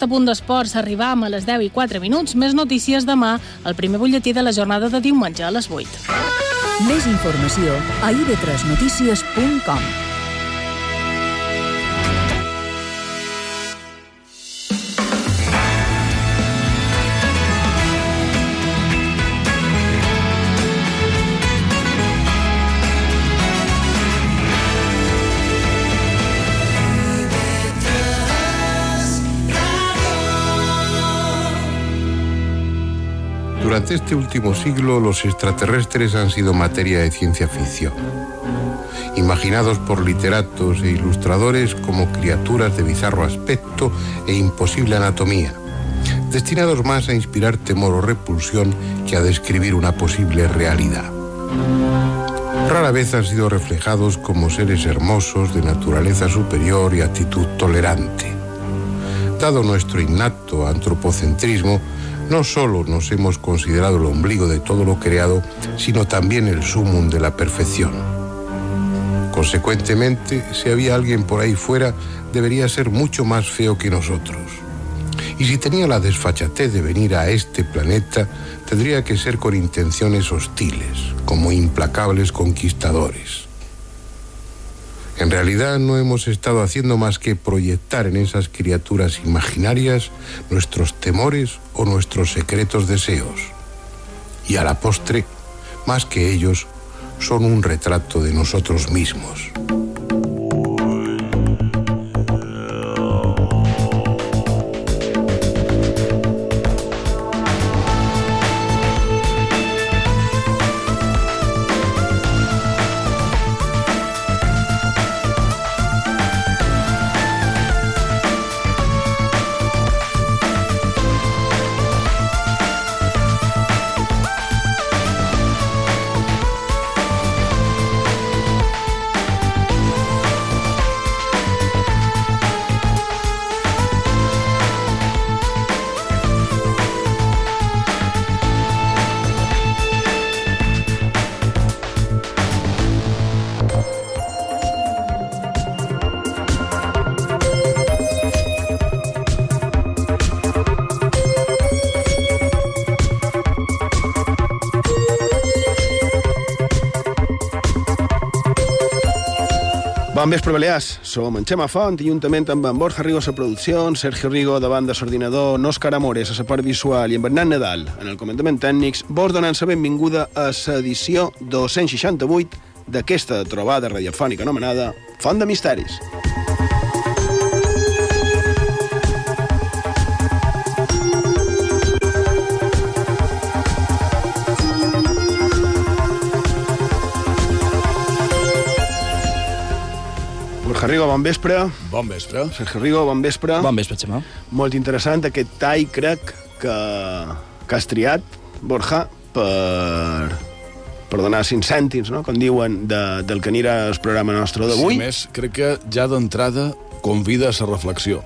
aquest apunt d'esports arribam a les 10 i 4 minuts. Més notícies demà, el primer butlletí de la jornada de diumenge a les 8. Més informació a ib3notícies.com Durante este último siglo los extraterrestres han sido materia de ciencia ficción, imaginados por literatos e ilustradores como criaturas de bizarro aspecto e imposible anatomía, destinados más a inspirar temor o repulsión que a describir una posible realidad. Rara vez han sido reflejados como seres hermosos de naturaleza superior y actitud tolerante. Dado nuestro innato antropocentrismo, no solo nos hemos considerado el ombligo de todo lo creado, sino también el sumum de la perfección. Consecuentemente, si había alguien por ahí fuera, debería ser mucho más feo que nosotros. Y si tenía la desfachatez de venir a este planeta, tendría que ser con intenciones hostiles, como implacables conquistadores. En realidad no hemos estado haciendo más que proyectar en esas criaturas imaginarias nuestros temores o nuestros secretos deseos. Y a la postre, más que ellos, son un retrato de nosotros mismos. Bon vespre, Balears. Som en Xema Font i juntament amb en Borja Rigo a en Sergio Rigo davant de l'ordinador, Òscar Amores a la part visual i en Bernat Nadal en el comentament tècnics, vos donant la benvinguda a l'edició 268 d'aquesta trobada radiofònica anomenada Font de Misteris. Rigo, bon vespre. Bon vespre. Sergio Rigo, bon vespre. Bon vespre, Xema. Molt interessant aquest tall, crec, que, que has triat, Borja, per, per donar cinc cèntims, no? com diuen, de, del que anirà el programa nostre d'avui. Sí, a més, crec que ja d'entrada convida a la reflexió.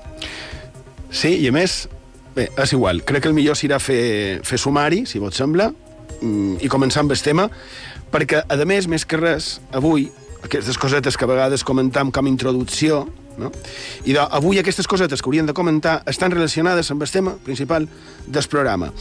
Sí, i a més, bé, és igual, crec que el millor serà fer, fer sumari, si vos sembla, mm, i començar amb el tema, perquè, a més, més que res, avui, aquestes cosetes que a vegades comentam com a introducció, no? I de, avui aquestes cosetes que hauríem de comentar estan relacionades amb el tema principal del programa.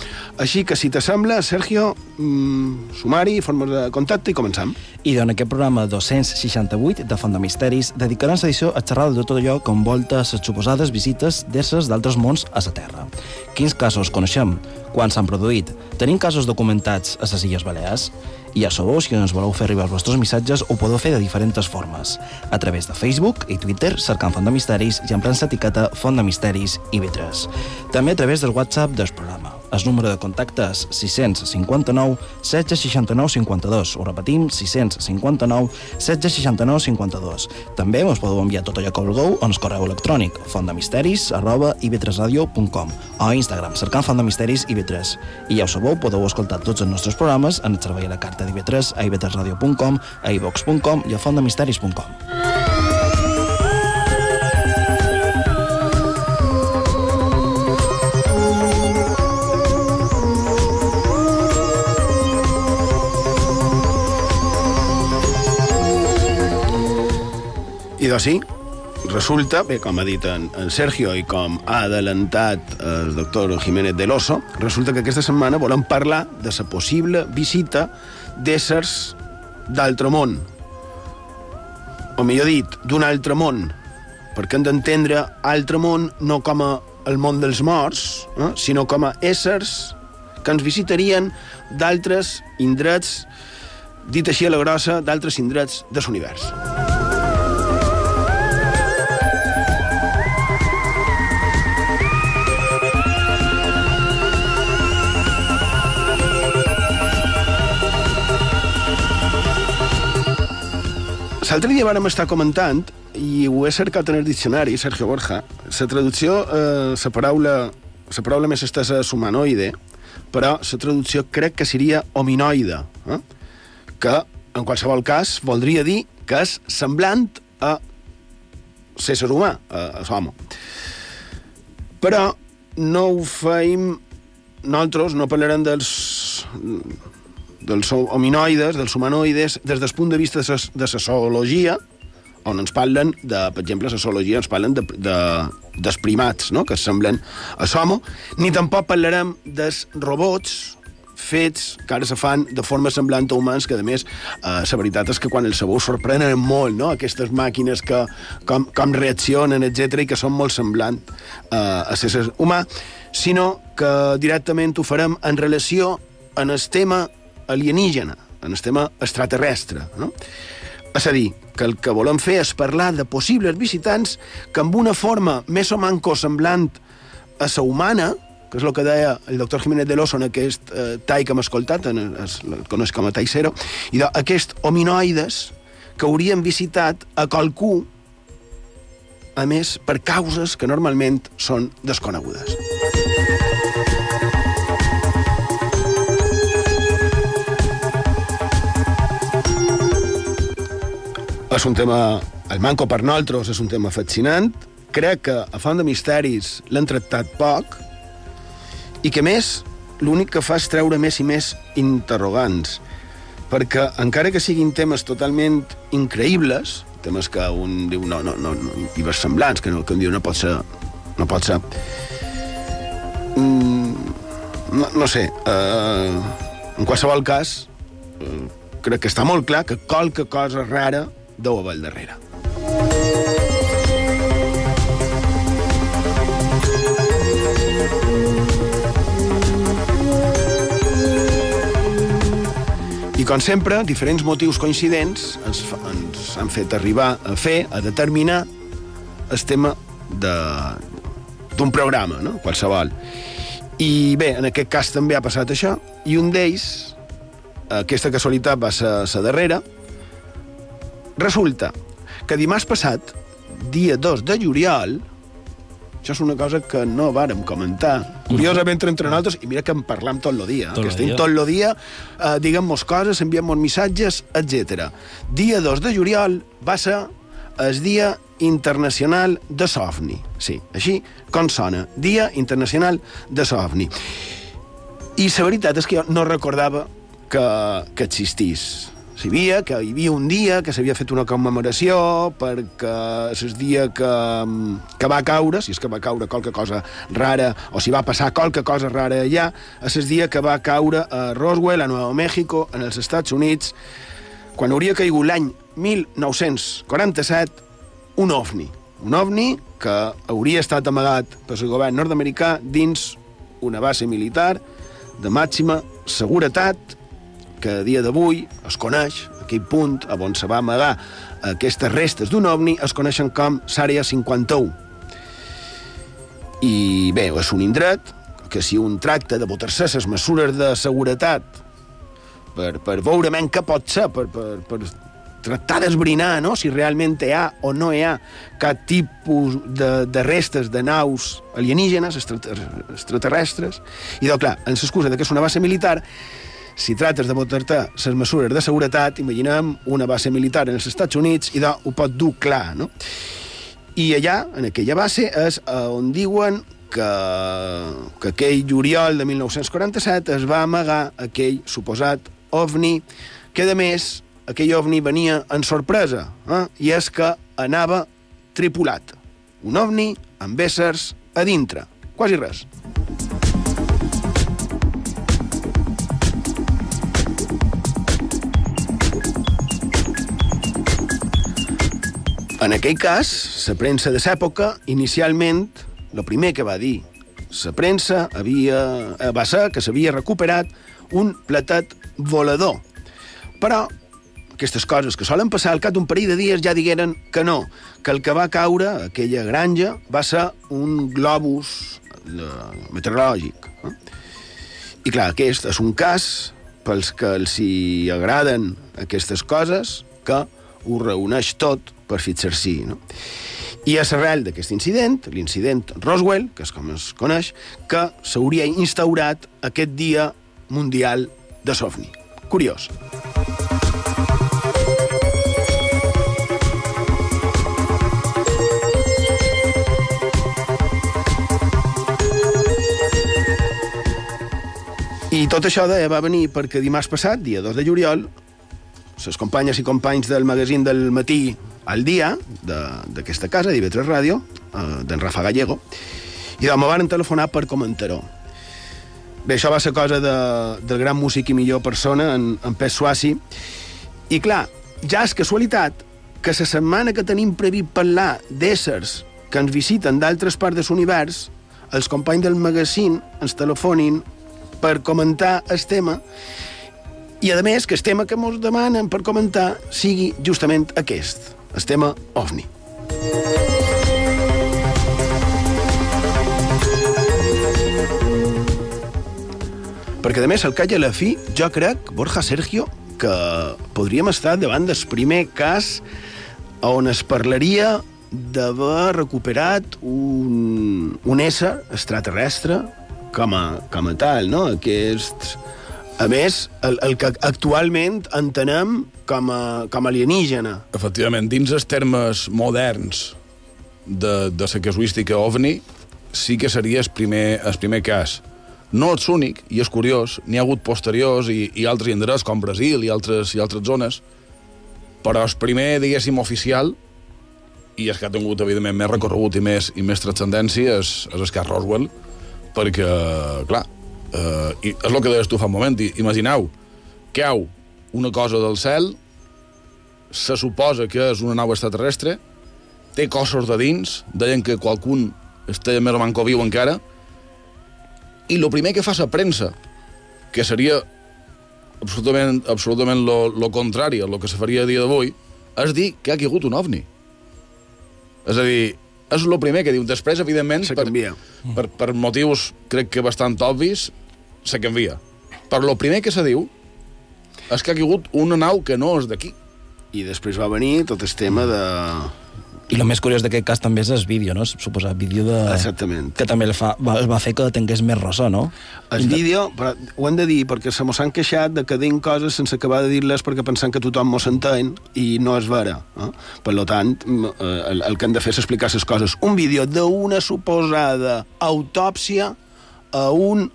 Així que, si t'assembla, Sergio, mmm, sumari, formes de contacte i començam. I en aquest programa 268 de Font de Misteris dedicaran l'edició a xerrar de tot allò que envolta les suposades visites d'éssers d'altres mons a la Terra. Quins casos coneixem? Quan s'han produït? Tenim casos documentats a les Illes Balears? I ja sabeu, si ens voleu fer arribar els vostres missatges, ho podeu fer de diferents formes. A través de Facebook i Twitter, cercant Font de Misteris i emprant l'etiqueta Font de Misteris i Vitres. També a través del WhatsApp del programa. El número de contacte és 659 1669 52. Ho repetim, 659 1669 52. També us podeu enviar tot allò que vulgueu el correu electrònic fontdemisteris arroba ib3radio.com o a Instagram cercant Font de Misteris IB3. I ja ho sabeu, podeu escoltar tots els nostres programes en el servei a la carta d'IB3 a ib3radio.com, a ivox.com i a fontdemisteris.com. I doncs sí, resulta, bé, com ha dit en, en Sergio i com ha adelantat el doctor Jiménez de l'Oso, resulta que aquesta setmana volem parlar de la possible visita d'éssers d'altre món. O millor dit, d'un altre món, perquè hem d'entendre altre món no com a el món dels morts, eh, sinó com a éssers que ens visitarien d'altres indrets, dit així a la grossa, d'altres indrets de l'univers. L'altre dia vàrem estar comentant, i ho he cercat en el diccionari, Sergio Borja, la traducció, eh, la paraula, la paraula més estesa és humanoide, però la traducció crec que seria hominoide, eh? que en qualsevol cas voldria dir que és semblant a ser humà, a, a l'home. Però no ho feim nosaltres, no parlarem dels dels hominoides, dels humanoides, des del punt de vista de la zoologia, on ens parlen de, per exemple, la zoologia ens parlen de, de, dels primats, no?, que semblen a l'homo, ni tampoc parlarem dels robots fets que ara se fan de forma semblant a humans, que a més, eh, la veritat és que quan els sabeu sorprenen molt, no?, aquestes màquines que com, com reaccionen, etc i que són molt semblant eh, a ser humà, sinó que directament ho farem en relació en el tema alienígena, en el tema extraterrestre. No? És a dir, que el que volem fer és parlar de possibles visitants que amb una forma més o manco semblant a la humana, que és el que deia el doctor Jiménez de l'Oso en aquest eh, tall que hem escoltat, en, es, el coneix com a tall zero, i d'aquests hominoides que haurien visitat a qualcú, a més, per causes que normalment són desconegudes. És un tema, el manco per nosaltres és un tema fascinant. Crec que a Font de Misteris l'han tractat poc i que més l'únic que fa és treure més i més interrogants perquè encara que siguin temes totalment increïbles, temes que un diu no, no, no, no semblants, que, no, que un diu no pot ser, no pot ser. Mm, no, no sé, eh, en qualsevol cas, eh, crec que està molt clar que qualque cosa rara deu al darrere. I com sempre, diferents motius coincidents ens, ens han fet arribar a fer, a determinar el tema d'un programa, no? qualsevol. I bé, en aquest cas també ha passat això, i un d'ells, aquesta casualitat va ser la darrera, Resulta que dimarts passat, dia 2 de juliol, això és una cosa que no vàrem comentar. Curiosament entre nosaltres, i mira que en parlam tot el dia, tot que estem tot el dia, eh, diguem-nos coses, enviem-nos missatges, etc. Dia 2 de juliol va ser el Dia Internacional de l'OVNI. Sí, així com sona. Dia Internacional de l'OVNI. I la veritat és que jo no recordava que, que existís sabia que hi havia un dia que s'havia fet una commemoració perquè és dia que, que va caure, si és que va caure qualque cosa rara, o si va passar qualque cosa rara allà, és dia que va caure a Roswell, a Nuevo México, en els Estats Units, quan hauria caigut l'any 1947 un ovni. Un ovni que hauria estat amagat per el govern nord-americà dins una base militar de màxima seguretat que a dia d'avui es coneix, aquell punt on se va amagar aquestes restes d'un ovni, es coneixen com l'àrea 51. I bé, és un indret que si un tracta de botar-se les mesures de seguretat per, per veure men què pot ser, per, per, per tractar d'esbrinar no? si realment hi ha o no hi ha cap tipus de, de restes de naus alienígenes, extraterrestres, i doncs, clar, en l'excusa que és una base militar, si trates de botar-te les mesures de seguretat, imaginem una base militar en els Estats Units i ho pot dur clar, no? I allà, en aquella base, és on diuen que, que aquell juliol de 1947 es va amagar aquell suposat ovni, que, a més, aquell ovni venia en sorpresa, eh? i és que anava tripulat. Un ovni amb éssers a dintre. Quasi res. En aquell cas, la premsa de l'època, inicialment, el primer que va dir la premsa havia, eh, va ser que s'havia recuperat un platet volador. Però aquestes coses que solen passar al cap d'un parell de dies ja digueren que no, que el que va caure a aquella granja va ser un globus eh, meteorològic. I clar, aquest és un cas pels que els hi agraden aquestes coses que ho reuneix tot per fixar-s'hi. No? I a l'arrel d'aquest incident, l'incident Roswell, que és com es coneix, que s'hauria instaurat aquest dia mundial de l'OVNI. Curiós. I tot això va venir perquè dimarts passat, dia 2 de juliol, les companyes i companys del magazín del matí al dia d'aquesta casa, d'IV3 Ràdio, eh, d'en Rafa Gallego, i me van telefonar per comentar-ho. Bé, això va ser cosa de, del gran músic i millor persona, en, en Pes Suassi, i clar, ja és casualitat que la setmana que tenim previst parlar d'éssers que ens visiten d'altres parts de l'univers, els companys del magazín ens telefonin per comentar el tema i, a més, que el tema que ens demanen per comentar sigui justament aquest, el tema OVNI. Perquè, a més, al a la fi, jo crec, Borja Sergio, que podríem estar davant del primer cas on es parlaria d'haver recuperat un, un ésser extraterrestre com a, com a tal, no? Aquest, a més, el, el que actualment entenem com a, com a alienígena. Efectivament, dins els termes moderns de, de la casuística OVNI, sí que seria el primer, el primer cas. No és únic, i és curiós, n'hi ha hagut posteriors i, i altres indrets, com Brasil i altres, i altres zones, però el primer, diguéssim, oficial, i és que ha tingut, evidentment, més recorregut i més, i més transcendència, és, és el cas Roswell, perquè, clar, eh, i és el que deies tu fa un moment, imagineu, cau una cosa del cel, se suposa que és una nau extraterrestre, té cossos de dins, deien que qualcun està més o manco viu encara, i el primer que fa la premsa, que seria absolutament, absolutament lo, lo contrari a lo que se faria a dia d'avui, és dir que ha caigut un ovni. És a dir, és el primer que diu. Després, evidentment, per, per, per motius crec que bastant obvis, se canvia. Però el primer que se diu és que ha caigut una nau que no és d'aquí. I després va venir tot el tema de... I el més curiós d'aquest cas també és el vídeo, no? Suposat vídeo de... Exactament. Que també el fa, va, el va fer que tingués més ressò, no? El vídeo, però ho hem de dir, perquè se mos han queixat de que diem coses sense acabar de dir-les perquè pensant que tothom mos entén i no és vera. Eh? Per tant, eh, el, el que hem de fer és explicar les coses. Un vídeo d'una suposada autòpsia a un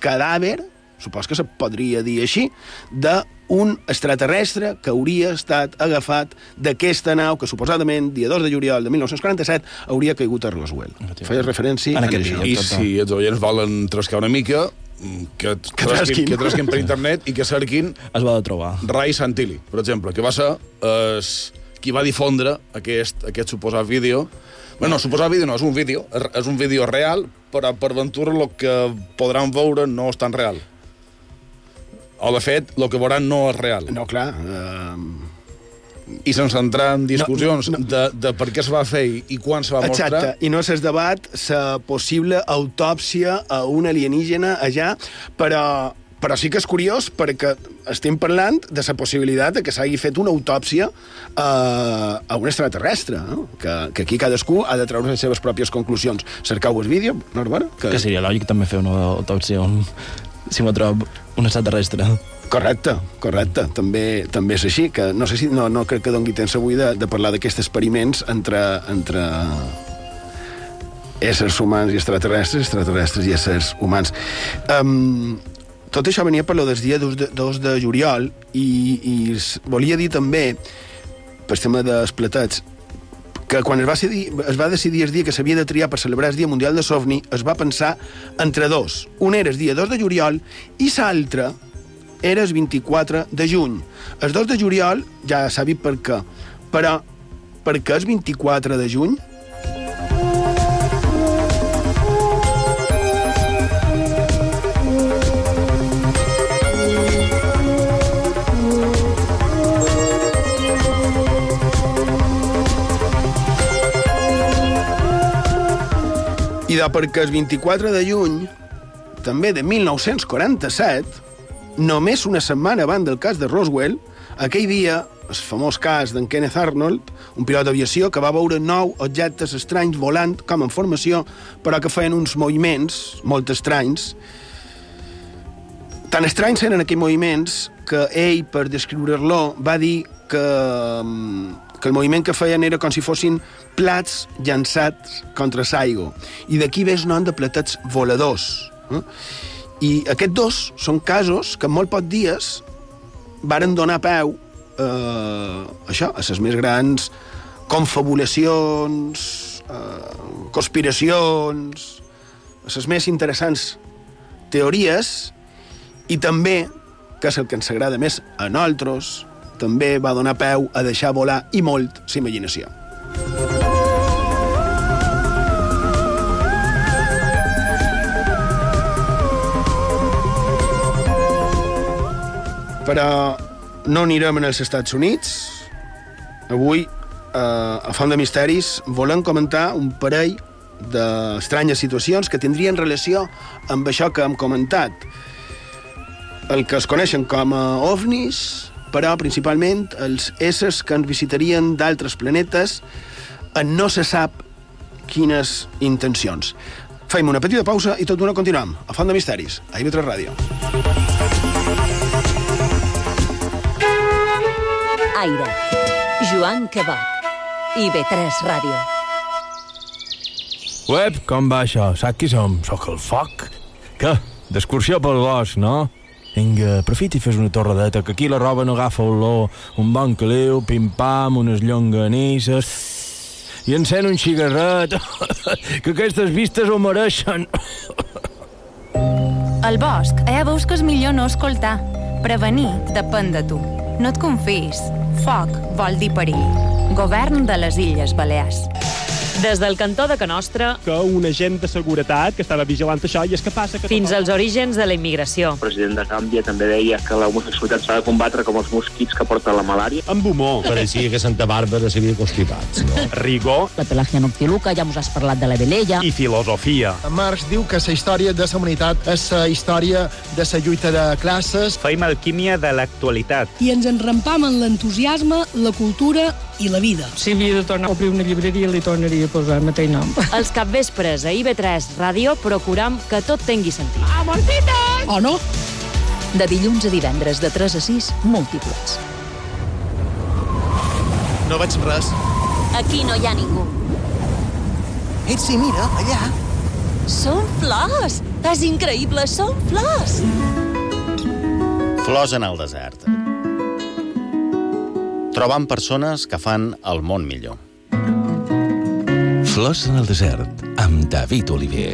cadàver, supos que se podria dir així, d'un extraterrestre que hauria estat agafat d'aquesta nau que suposadament, dia 2 de juliol de 1947, hauria caigut a Roswell. Feia referència En a aquest això. vídeo. I tot, si els oients volen trascar una mica, mm, que, Que trasquin, trasquin. que trasquin per internet i que cerquin Es va de trobar. Ray Santilli, per exemple, que va ser es, qui va difondre aquest, aquest suposat vídeo. Bé, no, suposat vídeo no, és un vídeo, és, un vídeo real, però per ventura el que podran veure no és tan real. O, de fet, el que veuran no és real. No, clar... Eh, I sense entrar en discussions No, no. De, de per què es va fer i, i quan se va mostrar... Exacte, i no s'es debat la possible autòpsia a un alienígena allà, però, però sí que és curiós perquè estem parlant de la possibilitat de que s'hagi fet una autòpsia a, a un extraterrestre, no? que, que aquí cadascú ha de treure les seves pròpies conclusions. Cercau el vídeo, Norbert? Que seria lògic també fer una autòpsia on, si m'ho trobo un extraterrestre. Correcte, correcte. També, també és així, que no sé si... No, no crec que dongui temps avui de, de parlar d'aquests experiments entre, entre éssers humans i extraterrestres, extraterrestres i éssers humans. Um, tot això venia per lo del dia 2 de, 2 de juliol i, i volia dir també, per tema dels platats, que quan es va, decidir, es va decidir el dia que s'havia de triar per celebrar el Dia Mundial de l'OVNI, es va pensar entre dos. Un era el dia 2 de juliol i l'altre era el 24 de juny. El 2 de juliol ja s'ha vist per què, però per què el 24 de juny? De perquè el 24 de juny, també de 1947, només una setmana abans del cas de Roswell, aquell dia, el famós cas d'en Kenneth Arnold, un pilot d'aviació que va veure nou objectes estranys volant com en formació, però que feien uns moviments molt estranys. Tan estranys eren aquells moviments que ell, per descriure-lo, va dir que, mm, que el moviment que feien era com si fossin plats llançats contra l'aigua. I d'aquí ve el nom de platets voladors. Eh? I aquests dos són casos que en molt pocs dies varen donar peu eh, això, a les més grans confabulacions, eh, conspiracions, a les més interessants teories i també, que és el que ens agrada més a nosaltres, també va donar peu a deixar volar i molt l'imaginació. Però no anirem als Estats Units. Avui, eh, a Font de Misteris, volem comentar un parell d'estranyes situacions que tindrien relació amb això que hem comentat. El que es coneixen com a ovnis, però principalment els éssers que ens visitarien d'altres planetes en no se sap quines intencions. Fem una petita pausa i tot d'una continuem. A Font de Misteris, a IB3 Ràdio. Aire. Joan Cabot. IB3 Ràdio. Uep, com va això? Saps qui som? Soc el foc. Què? D'excursió pel bosc, no? Vinga, aprofita i fes una torradeta, que aquí la roba no agafa olor. Un bon caliu, pim-pam, unes llonganisses... I encén un cigarret, que aquestes vistes ho mereixen. Al bosc, allà veus que és millor no escoltar. Prevenir depèn de tu. No et confis. Foc vol dir perill. Govern de les Illes Balears. Des del cantó de Canostra que un agent de seguretat que estava vigilant això i és que passa que... fins als orígens de la immigració. El president de Gàmbia també deia que l'homosexualitat s'ha de combatre com els mosquits que porten la malària. Amb humor. Pareixia que Santa Bàrbara s'havia constipat, no? Rigor. La Pelagia Noctiluca, ja mos has parlat de la Velella. I filosofia. Marx diu que la història de la humanitat és la història de la lluita de classes. Feim alquímia de l'actualitat. I ens enrampam en l'entusiasme, la cultura i la vida. Si havia de tornar a obrir una llibreria, li tornaria a posar el mateix nom. Els capvespres a IB3 Ràdio procuram que tot tingui sentit. Amorcitos! O no? De dilluns a divendres, de 3 a 6, múltiples. No veig res. Aquí no hi ha ningú. Ets sí, mira, allà. Són flors! És increïble, són flors! Flors en el desert. Trobant persones que fan el món millor. Flors en el desert, amb David Oliver.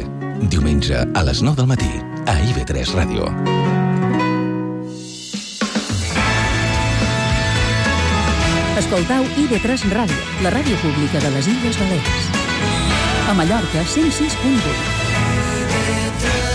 Diumenge a les 9 del matí, a IB3 Ràdio. Escoltau IB3 Ràdio, la ràdio pública de les Illes Balears. A Mallorca, 106.8.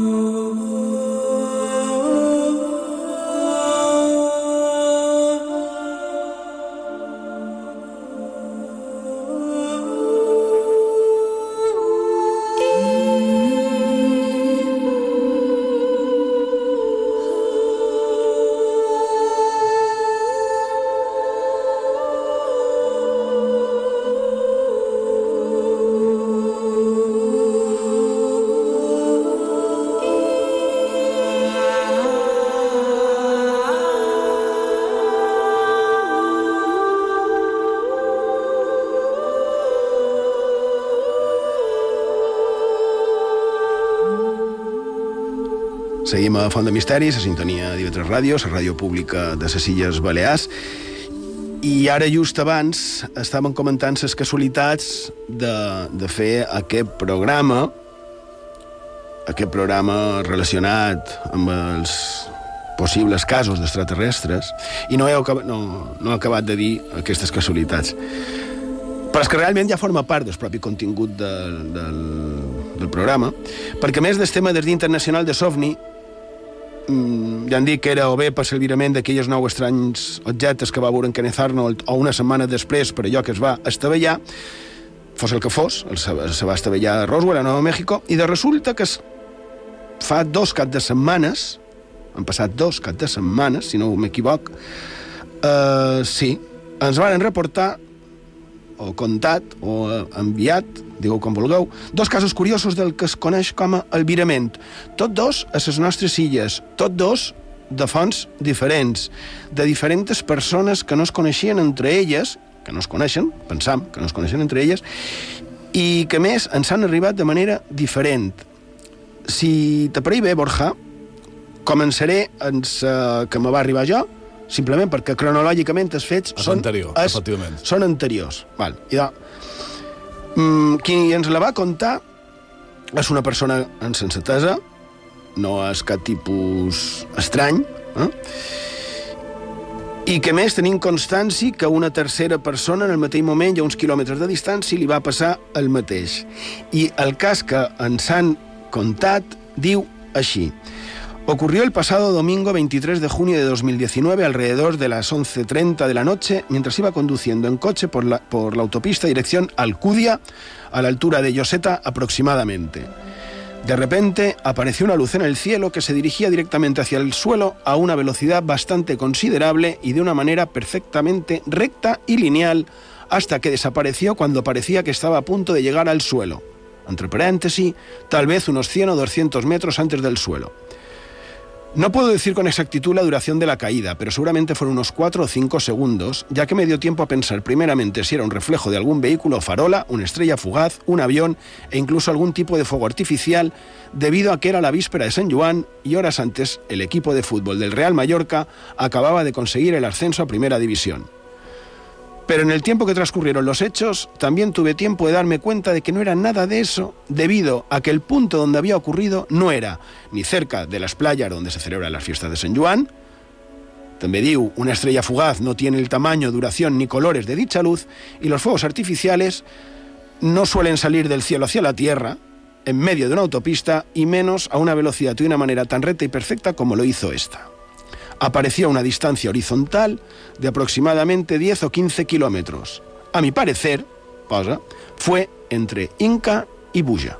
Seguim a Font de Misteris, a sintonia d'IV3 Ràdio, la ràdio pública de les Illes Balears. I ara, just abans, estàvem comentant les casualitats de, de fer aquest programa, aquest programa relacionat amb els possibles casos d'extraterrestres, i no he, acabat, no, no he acabat de dir aquestes casualitats. Però és que realment ja forma part del propi contingut del, del, del programa, perquè a més del tema del Dia Internacional de Sovni, ja han dit que era o bé per l'alvirament d'aquells nou estranys objectes que va veure en Kenneth Arnold o una setmana després per allò que es va estavellar, fos el que fos, el se, se va estavellar a Roswell, a Nova Mèxico, i de resulta que es, fa dos cap de setmanes, han passat dos cap de setmanes, si no m'equivoc, eh, sí, ens van reportar o contat o eh, enviat, digueu com vulgueu, dos casos curiosos del que es coneix com a albirament. Tot dos a les nostres illes, tot dos de fonts diferents, de diferents persones que no es coneixien entre elles, que no es coneixen, pensam, que no es coneixen entre elles, i que més ens han arribat de manera diferent. Si t'aparell bé, Borja, començaré en sa que me va arribar jo, simplement perquè cronològicament els fets És són, anterior, efectivament. són anteriors. Val. I de, mm, qui ens la va contar és una persona en sensatesa, no és cap tipus estrany, eh? i que més tenim constància que una tercera persona en el mateix moment i a uns quilòmetres de distància li va passar el mateix. I el cas que ens han contat diu així. Ocurrió el pasado domingo 23 de junio de 2019 alrededor de las 11.30 de la noche mientras iba conduciendo en coche por la, por la autopista dirección Alcudia a la altura de Lloseta aproximadamente. De repente apareció una luz en el cielo que se dirigía directamente hacia el suelo a una velocidad bastante considerable y de una manera perfectamente recta y lineal hasta que desapareció cuando parecía que estaba a punto de llegar al suelo. Entre paréntesis, tal vez unos 100 o 200 metros antes del suelo. No puedo decir con exactitud la duración de la caída, pero seguramente fueron unos 4 o 5 segundos, ya que me dio tiempo a pensar primeramente si era un reflejo de algún vehículo farola, una estrella fugaz, un avión e incluso algún tipo de fuego artificial, debido a que era la víspera de San Juan y horas antes el equipo de fútbol del Real Mallorca acababa de conseguir el ascenso a Primera División. Pero en el tiempo que transcurrieron los hechos, también tuve tiempo de darme cuenta de que no era nada de eso, debido a que el punto donde había ocurrido no era ni cerca de las playas donde se celebran las fiestas de San Juan, también digo, una estrella fugaz no tiene el tamaño, duración ni colores de dicha luz, y los fuegos artificiales no suelen salir del cielo hacia la tierra, en medio de una autopista, y menos a una velocidad y una manera tan recta y perfecta como lo hizo esta apareció a una distancia horizontal de aproximadamente 10 o 15 kilómetros. A mi parecer, posa, fue entre Inca y Buja.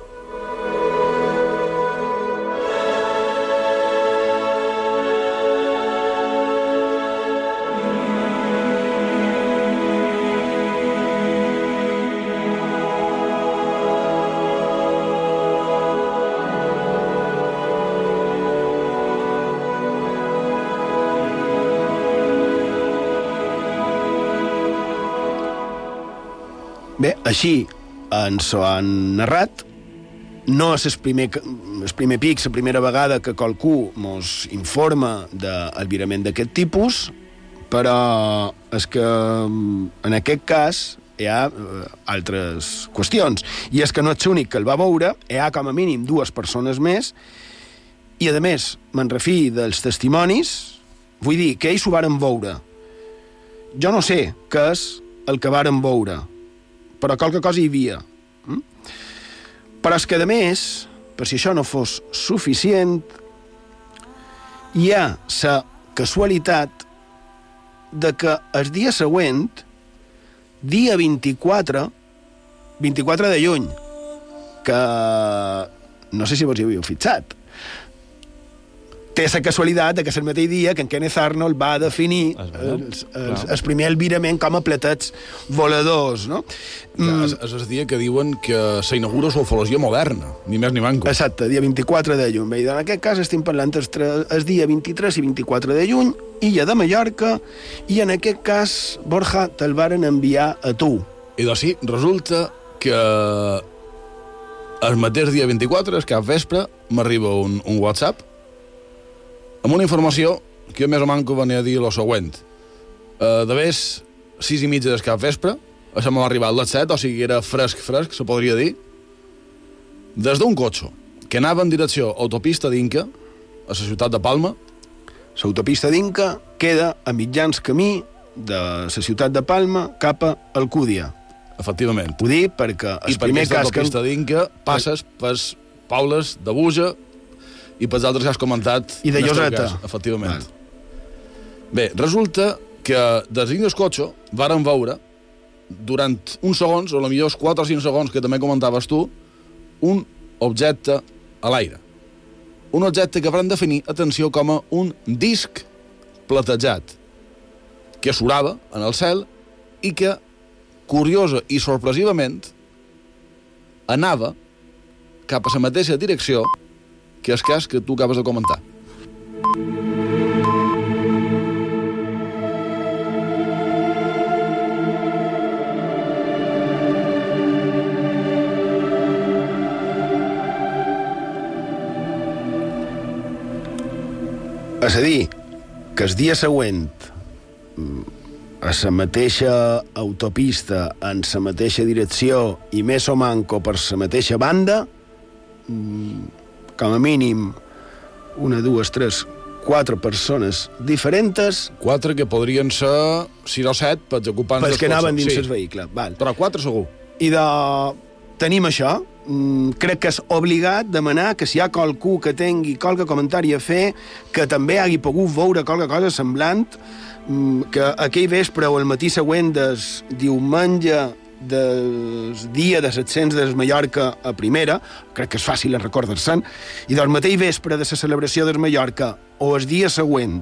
Així ens ho han narrat. No és el primer, el primer pic, la primera vegada que qualcú mos informa d'alvirament d'aquest tipus, però és que en aquest cas hi ha eh, altres qüestions. I és que no ets l'únic que el va veure, hi ha com a mínim dues persones més, i a més, me'n refi dels testimonis, vull dir que ells ho varen veure. Jo no sé què és el que varen veure, però qualque cosa hi havia. Mm? Però és que, a més, per si això no fos suficient, hi ha la casualitat de que el dia següent, dia 24, 24 de juny, que no sé si vos hi havíeu fixat, té la casualitat de que és el mateix dia que en Kenneth Arnold va definir els, els, el primer albirament com a platets voladors, no? Mm. És, és el dia que diuen que s'inaugura la ufologia moderna, ni més ni manco. Exacte, dia 24 de juny. Bé, en aquest cas estem parlant el, el dia 23 i 24 de juny, illa de Mallorca, i en aquest cas, Borja, te'l varen enviar a tu. I doncs sí, resulta que el mateix dia 24, el cap vespre, m'arriba un, un WhatsApp amb una informació que jo més o manco venia a dir el següent. Uh, de vés sis i mitja del cap vespre, això m'ha arribat a les set, o sigui, era fresc, fresc, se podria dir, des d'un cotxe que anava en direcció autopista d'Inca, a la ciutat de Palma, L'autopista d'Inca queda a mitjans camí de la ciutat de Palma cap a Alcúdia. Efectivament. Ho dic perquè el I per primer aquesta cas que... autopista d'Inca passes pels Paules de Buja i pels altres que has comentat. I de Lloseta. cas, Efectivament. Bé, resulta que des dins del cotxe varen veure durant uns segons, o potser els 4 o 5 segons que també comentaves tu, un objecte a l'aire. Un objecte que van definir, atenció, com a un disc platejat, que surava en el cel i que, curiosa i sorpresivament, anava cap a la mateixa direcció que el cas que tu acabes de comentar. És a dir, que el dia següent mm, a la mateixa autopista, en la mateixa direcció i més o manco per la mateixa banda, mm, com a mínim una, dues, tres, quatre persones diferents... Quatre que podrien ser 6 o 7 pels ocupants pels que anaven dins Sí. el vehicle. Val. Però quatre segur. I de... tenim això. Mm, crec que és obligat demanar que si hi ha qualcú que tingui qualque comentari a fer, que també hagi pogut veure qualque cosa semblant, mm, que aquell vespre o el matí següent del diumenge del dia de 700 de Mallorca a primera, crec que és fàcil recordar-se'n, i del mateix vespre de la celebració de Mallorca o el dia següent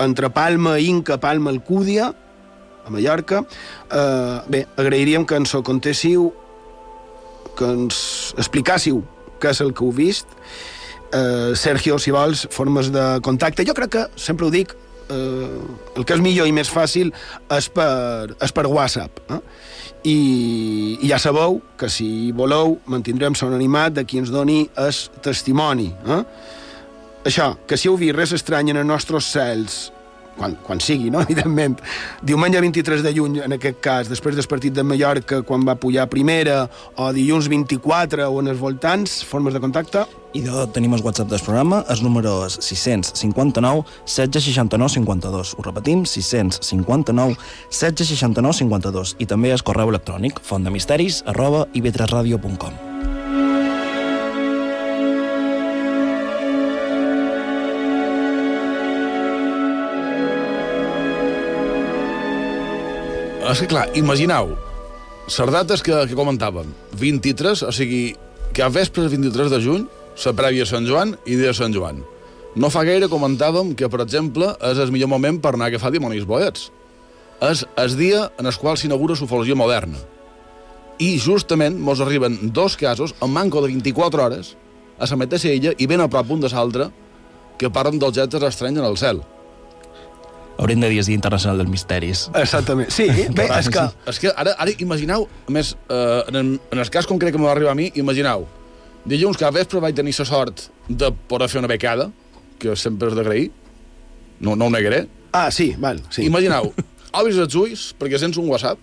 entre Palma, Inca, Palma, Alcúdia, a Mallorca. Eh, bé, agrairíem que ens ho contéssiu, que ens explicàssiu què és el que heu vist. Eh, Sergio, si vols, formes de contacte. Jo crec que, sempre ho dic, eh, el que és millor i més fàcil és per, és per WhatsApp. Eh? I, I ja sabeu que si voleu mantindrem l'anonimat de qui ens doni el testimoni. Eh? Això, que si heu vist res estrany en els nostres cels quan, quan sigui, no? evidentment. Diumenge 23 de juny, en aquest cas, després del partit de Mallorca, quan va pujar primera, o dilluns 24 o en els voltants, formes de contacte. I de, tenim el WhatsApp del programa, el número és 659 1669 52. Ho repetim, 659 1669 52. I també el correu electrònic fontdemisteris arroba ivetresradio.com. És que, clar, imagineu, les dates que, que comentàvem, 23, o sigui, que a vespre 23 de juny, la prèvia Sant Joan i dia de Sant Joan. No fa gaire comentàvem que, per exemple, és el millor moment per anar a agafar dimonis boets. És el dia en el qual s'inaugura l'ufologia moderna. I justament mos arriben dos casos en manco de 24 hores a la mateixa illa i ben a prop un de l'altre que parlen d'objectes estranys en el cel. Haurem de dir el Dia Internacional dels Misteris. Exactament. Sí, bé, és que... És que ara, ara imagineu, a més, eh, en, el, en el cas concret que m'ha arribat a mi, imagineu, dilluns que a vespre vaig tenir la sort de poder fer una becada, que sempre és d'agrair, no, no ho negaré. Ah, sí, val, sí. Imagineu, obris els ulls perquè sents un WhatsApp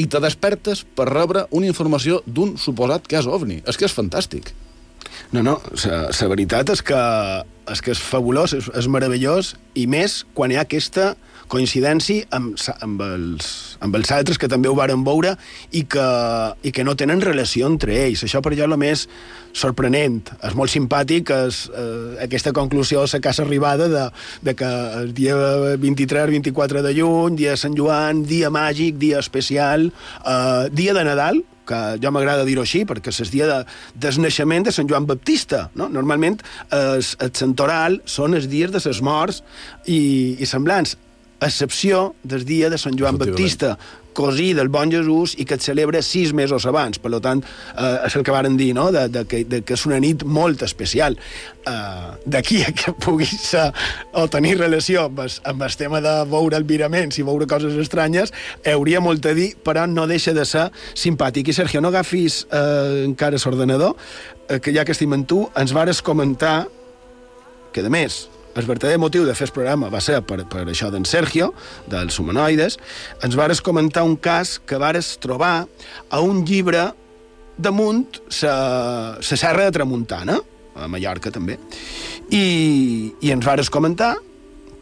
i te despertes per rebre una informació d'un suposat cas ovni. És que és fantàstic. No, no, la veritat és que, és que és fabulós, és, és meravellós, i més quan hi ha aquesta coincidència amb, amb, els, amb els altres que també ho varen veure i que, i que no tenen relació entre ells. Això per jo és el més sorprenent. És molt simpàtic és, eh, aquesta conclusió a la casa arribada de, de que el dia 23-24 de juny, dia de Sant Joan, dia màgic, dia especial, eh, dia de Nadal, que jo m'agrada dir-ho així, perquè és el dia de, del naixement de Sant Joan Baptista. No? Normalment el, el santoral són els dies de les morts i, i semblants, excepció del dia de Sant Joan Baptista, cosí del bon Jesús i que et celebra sis mesos abans. Per tant, eh, és el que varen dir, no? de, de, que, de que és una nit molt especial. Eh, D'aquí a que pugui ser o tenir relació amb el, amb el tema de veure albiraments i veure coses estranyes, hauria molt a dir, però no deixa de ser simpàtic. I, Sergio, no agafis eh, encara l'ordenador, eh, que ja que estim amb tu, ens vares comentar que, a més, el verdader motiu de fer el programa va ser per, per això d'en Sergio, dels humanoides, ens vares comentar un cas que vares trobar a un llibre damunt la serra de Tramuntana, a Mallorca també, i, i ens vares comentar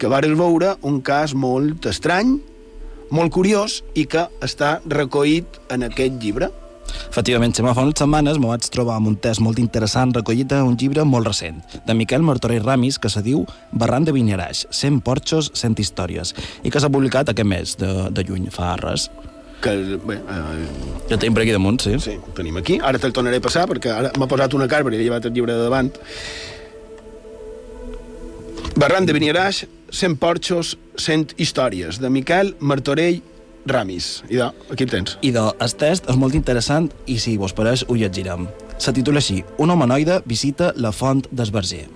que vares veure un cas molt estrany, molt curiós i que està recollit en aquest llibre. Efectivament, Xema, fa unes setmanes me vaig trobar amb un test molt interessant recollit en un llibre molt recent, de Miquel Martorell Ramis, que se diu Barran de Vinyaraix, 100 porxos, 100 històries, i que s'ha publicat aquest mes de, de juny, fa res. Que, bé, eh, Ja tenim per aquí damunt, sí. Sí, ho tenim aquí. Ara te'l tornaré a passar, perquè ara m'ha posat una carta i he llevat el llibre de davant. Barran de Beniaraix, 100 porxos, 100 històries, de Miquel Martorell Ramis. I aquí el tens. I el test és molt interessant i si vos pareix ho llegirem. Se titula així, Un humanoide visita la font d'Esbarger.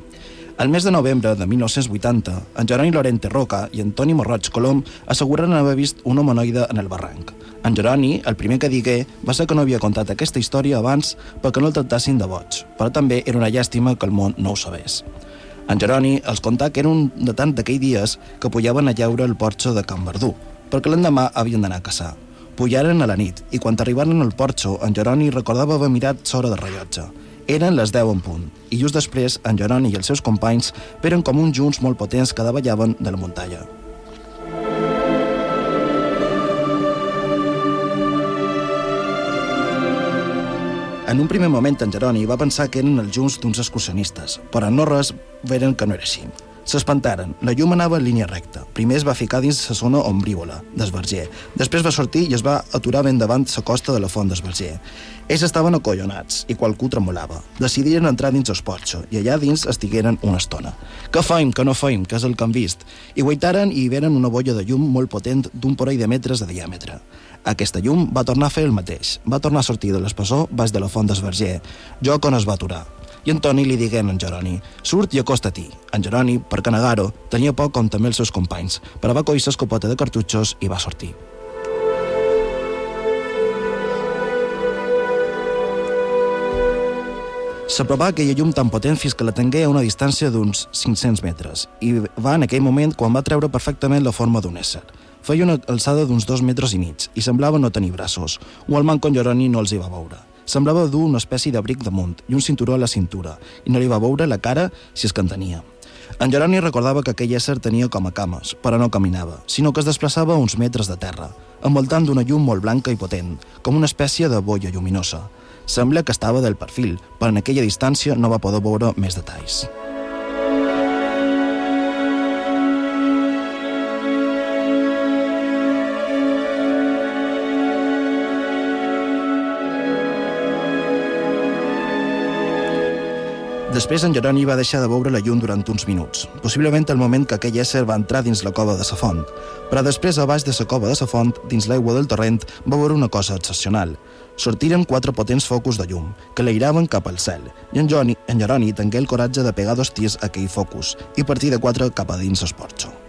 El mes de novembre de 1980, en Jeroni Lorente Roca i Antoni Morroig Colom asseguren haver vist un humanoide en el barranc. En Jeroni, el primer que digué, va ser que no havia contat aquesta història abans perquè no el tractassin de boig, però també era una llàstima que el món no ho sabés. En Jeroni els contà que era un de tant d'aquells dies que pujaven a llaure el porxo de Can Verdú, perquè l'endemà havien d'anar a caçar. Pujaren a la nit i quan arribaren al porxo, en Jeroni recordava haver mirat l'hora de rellotge. Eren les 10 en punt, i just després en Jeroni i els seus companys veren com uns junts molt potents que davallaven de la muntanya. En un primer moment, en Jeroni va pensar que eren els junts d'uns excursionistes, però no res veren que no era així. S'espantaren. La llum anava en línia recta. Primer es va ficar dins la zona ombrívola, d'Esverger. Després va sortir i es va aturar ben davant la costa de la font d'Esverger. Ells estaven acollonats i qualcú tremolava. Decidiren entrar dins el porxo i allà dins estigueren una estona. Què feim, que no feim, que és el que han vist? I guaitaren i hi veren una bolla de llum molt potent d'un parell de metres de diàmetre. Aquesta llum va tornar a fer el mateix. Va tornar a sortir de l'espessor baix de la font d'Esverger. Joc on es va aturar. I Antoni li digué a en Jeroni, surt i acosta-t'hi. En Jeroni, per que negar-ho, tenia por com també els seus companys, però va coir l'escopeta de cartutxos i va sortir. S'apropà aquella llum tan potent fins que la tingué a una distància d'uns 500 metres i va en aquell moment quan va treure perfectament la forma d'un ésser. Feia una alçada d'uns dos metres i mig i semblava no tenir braços. Un alman con Jeroni no els hi va veure. Semblava dur una espècie d'abric damunt i un cinturó a la cintura, i no li va veure la cara si és que en tenia. En Jeroni recordava que aquell ésser tenia com a cames, però no caminava, sinó que es desplaçava uns metres de terra, envoltant d'una llum molt blanca i potent, com una espècie de boia lluminosa. Sembla que estava del perfil, però en aquella distància no va poder veure més detalls. Després, en Jeroni va deixar de veure la llum durant uns minuts, possiblement el moment que aquell ésser va entrar dins la cova de sa font. Però després, a baix de la cova de sa font, dins l'aigua del torrent, va veure una cosa excepcional. Sortiren quatre potents focus de llum, que l'airaven cap al cel, i en, Johnny, en Jeroni tingué el coratge de pegar dos tirs a aquell focus i partir de quatre cap a dins el porxo.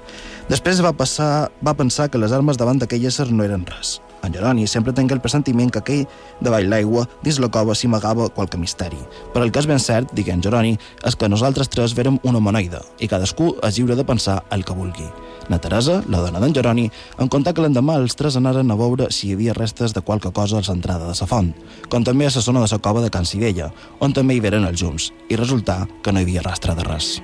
Després va, passar, va pensar que les armes davant d'aquell ésser no eren res. En Jeroni sempre tingué el pressentiment que aquell davall l'aigua, dins la cova, s'hi amagava qualque misteri. Però el que és ben cert, digué en Jeroni, és que nosaltres tres verem una monoida i cadascú és lliure de pensar el que vulgui. Na Teresa, la dona d'en Jeroni, en contar que l'endemà els tres anaren a veure si hi havia restes de qualque cosa a l'entrada de sa font, com també a la zona de la cova de Can Sivella, on també hi veren els llums, i resultà que no hi havia rastre de res.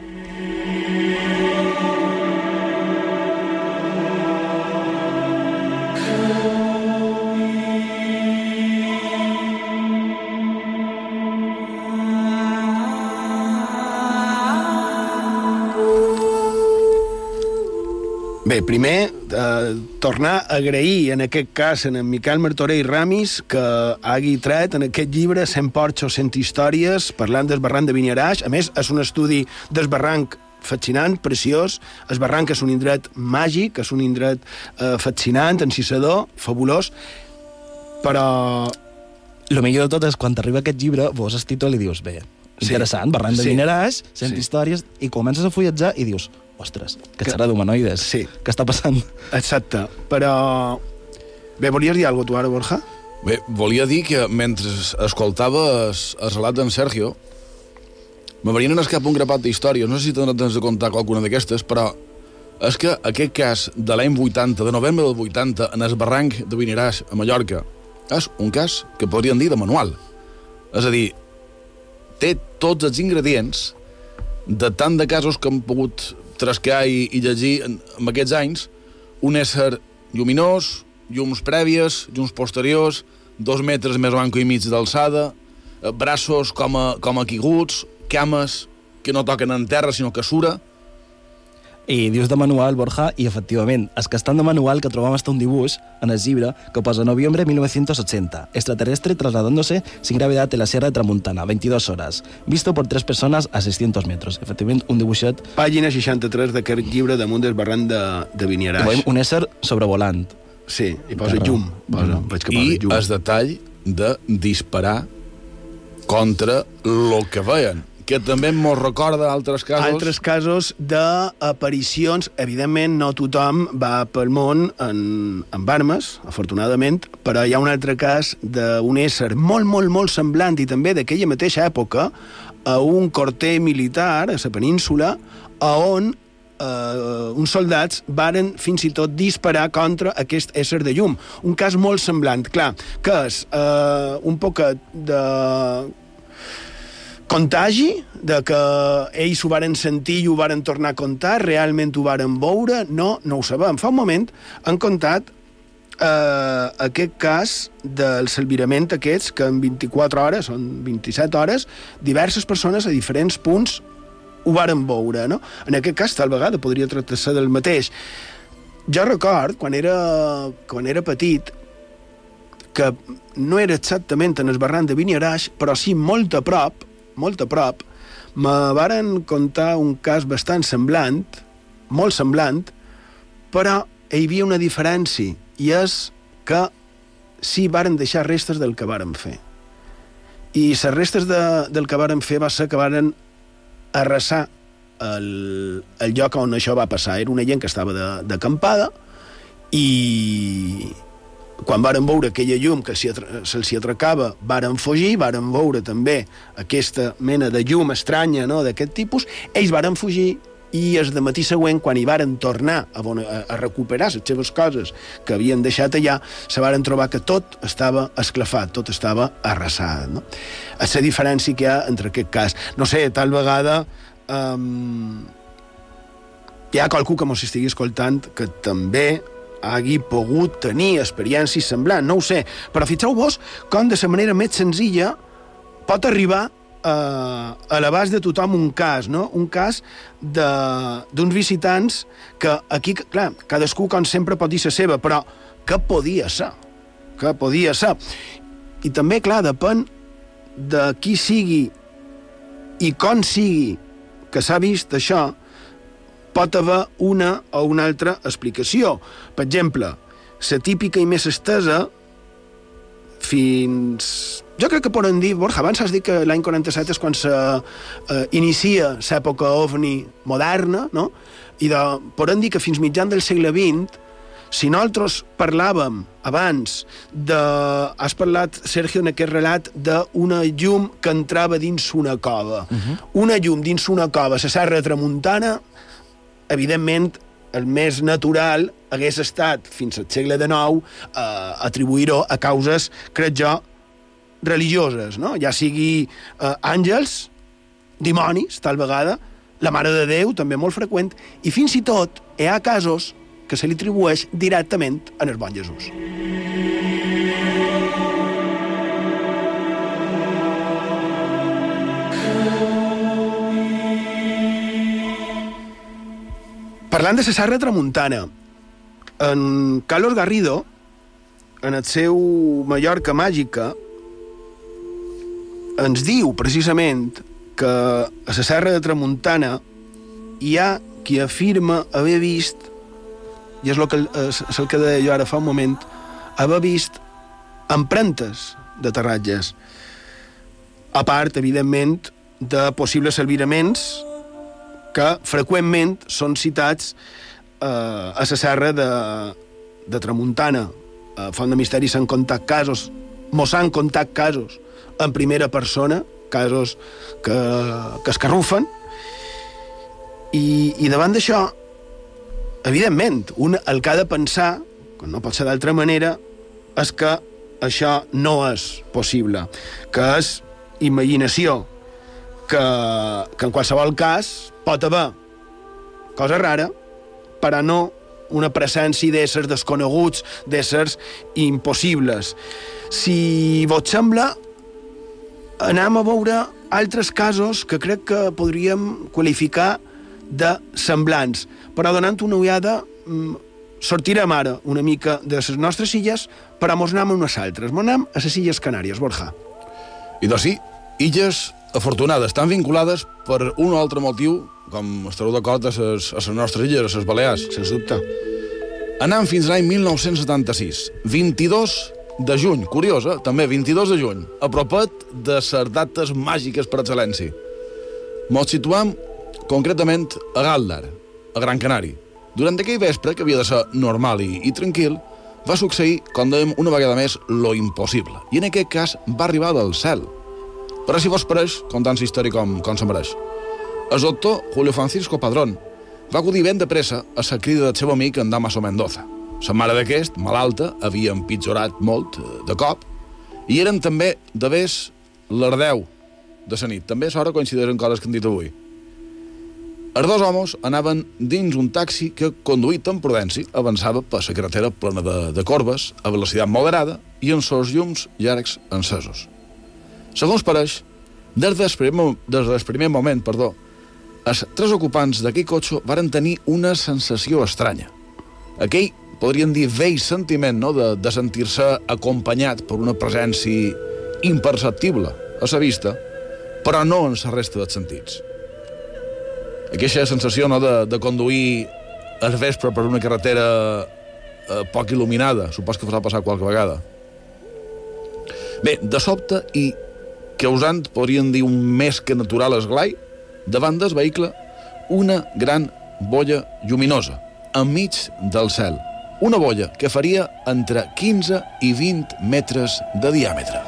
Bé, primer, eh, tornar a agrair, en aquest cas, en Miquel Martorell Ramis, que hagi tret en aquest llibre 100 porxos, 100 històries, parlant del barranc de Vinyaraix. A més, és un estudi del barranc fascinant, preciós. El barranc és un indret màgic, és un indret eh, fascinant, encisador, fabulós, però... El millor de tot és quan t'arriba aquest llibre, vos el títol i dius, bé, interessant, sí. barranc de Sí. Vinyaraix, 100 Sí. sí. històries, i comences a fulletjar i dius, ostres, que, Que- serà d'humanoides. Sí. Què està passant? Exacte, però... Bé, volies dir alguna cosa tu ara, Borja? Bé, volia dir que mentre escoltava el, el relat d'en Sergio, Me venien al cap un grapat d'històries, no sé si tens de contar qualcuna d'aquestes, però és que aquest cas de l'any 80, de novembre del 80, en el barranc de Vinaràs, a Mallorca, és un cas que podríem dir de manual. És a dir, té tots els ingredients de tant de casos que hem pogut trascar i, i llegir en, en aquests anys, un ésser lluminós, llums prèvies, llums posteriors, dos metres més o manco i mig d'alçada, eh, braços com a, com a quiguts, cames que no toquen en terra, sinó que sura. I dius de manual, Borja, i efectivament, és que estan de manual que trobam hasta un dibuix en el llibre que posa noviembre 1980, extraterrestre trasladándose sin gravedad en la Sierra de Tramuntana, 22 horas, visto por tres personas a 600 metros. Efectivament, un dibuixet... Pàgina 63 d'aquest llibre damunt del barranc de, de Vinaràs. Veiem un ésser sobrevolant. Sí, i posa Terra. llum. Posa, Mm. veig que posa I llum. el detall de disparar contra lo que veien, que també mos recorda altres casos... Altres casos d'aparicions, evidentment no tothom va pel món en, amb armes, afortunadament, però hi ha un altre cas d'un ésser molt, molt, molt semblant i també d'aquella mateixa època a un corter militar a la península a on eh, uns soldats varen fins i tot disparar contra aquest ésser de llum. Un cas molt semblant, clar, que és eh, un poquet de contagi, de que ells ho varen sentir i ho varen tornar a contar, realment ho varen veure, no, no ho sabem. Fa un moment han contat eh, aquest cas del salvirament aquests, que en 24 hores, són 27 hores, diverses persones a diferents punts ho varen veure, no? En aquest cas, tal vegada, podria tractar-se del mateix. Jo record, quan era, quan era petit, que no era exactament en el barranc de Vinaràs, però sí molt a prop, molt a prop, me varen contar un cas bastant semblant, molt semblant, però hi havia una diferència, i és que sí varen deixar restes del que varen fer. I les restes de, del que varen fer va ser que varen arrasar el, el lloc on això va passar. Era una gent que estava d'acampada i quan varen veure aquella llum que se'ls atracava, varen fugir, varen veure també aquesta mena de llum estranya no, d'aquest tipus, ells varen fugir i el de matí següent, quan hi varen tornar a, bona, a recuperar les seves coses que havien deixat allà, se varen trobar que tot estava esclafat, tot estava arrasat. No? A la diferència que hi ha entre aquest cas. No sé, tal vegada um, hi ha qualcú que mos estigui escoltant que també hagi pogut tenir experiències semblants, no ho sé, però fixeu-vos com de la manera més senzilla pot arribar a, a l'abast de tothom un cas, no? Un cas d'uns visitants que aquí, clar, cadascú, com sempre, pot dir la seva, però què podia ser? Què podia ser? I també, clar, depèn de qui sigui i com sigui que s'ha vist això, pot haver una o una altra explicació. Per exemple, la típica i més estesa fins... Jo crec que podem dir, Borja, abans has dit que l'any 47 és quan s'inicia eh, l'època ovni moderna, no? I de, podem dir que fins mitjan del segle XX, si nosaltres parlàvem abans de... Has parlat, Sergio, en aquest relat d'una llum que entrava dins una cova. Uh -huh. Una llum dins una cova, la Serra Tramuntana, evidentment, el més natural hagués estat, fins al segle XIX, eh, atribuir-ho a causes, crec jo, religioses, no? ja sigui eh, àngels, dimonis, tal vegada, la Mare de Déu, també molt freqüent, i fins i tot hi ha casos que se li atribueix directament en el bon Jesús. Parlant de la Serra Tramuntana, en Carlos Garrido, en el seu Mallorca Màgica, ens diu precisament que a la Serra de Tramuntana hi ha qui afirma haver vist, i és el que, és, el que deia jo ara fa un moment, haver vist empremtes d'aterratges. A part, evidentment, de possibles albiraments que freqüentment són citats eh, a la serra de, de Tramuntana. A Font de Misteri s'han contat casos, mos han contat casos en primera persona casos que, que escarrufen, i, i davant d'això, evidentment, un el que ha de pensar, que no pot ser d'altra manera, és que això no és possible, que és imaginació, que, que en qualsevol cas pot haver cosa rara, però no una presència d'éssers desconeguts, d'éssers impossibles. Si vos sembla, anem a veure altres casos que crec que podríem qualificar de semblants, però donant una ullada mm, sortirem ara una mica de les nostres illes, però mos anem a unes altres. Mos anem a les Illes Canàries, Borja. I doncs sí, illes afortunades, estan vinculades per un altre motiu, com estareu d'acord, a les, a les nostres illes, a les Balears. Sens dubte. Anant fins l'any 1976, 22 de juny, curiosa, també 22 de juny, a propet de les dates màgiques per excel·lència. Mos situam concretament a Galdar, a Gran Canari. Durant aquell vespre, que havia de ser normal i, i tranquil, va succeir, com dèiem, una vegada més, lo impossible. I en aquest cas va arribar del cel. Però si vos pareix, contant la història com, com se mereix. El doctor Julio Francisco Padrón va acudir ben de pressa a la crida del seu amic en Damaso Mendoza. La mare d'aquest, malalta, havia empitjorat molt eh, de cop, i eren també de vés l'ardeu de la nit. També a l'hora coincideixen coses que han dit avui. Els dos homes anaven dins un taxi que, conduït amb prudència, avançava per la carretera plena de, de corbes, a velocitat moderada i amb seus llums llargs encesos. Segons pareix, des del primer, des del primer moment, perdó, els tres ocupants d'aquell cotxe varen tenir una sensació estranya. Aquell, podríem dir, vell sentiment no? de, de sentir-se acompanyat per una presència imperceptible a sa vista, però no en la resta dels sentits. Aquesta sensació no, de, de conduir al vespre per una carretera eh, poc il·luminada, supos que farà passar qualque vegada. Bé, de sobte i causant, podríem dir, un més que natural esglai, davant del vehicle, una gran bolla lluminosa, enmig del cel. Una bolla que faria entre 15 i 20 metres de diàmetre.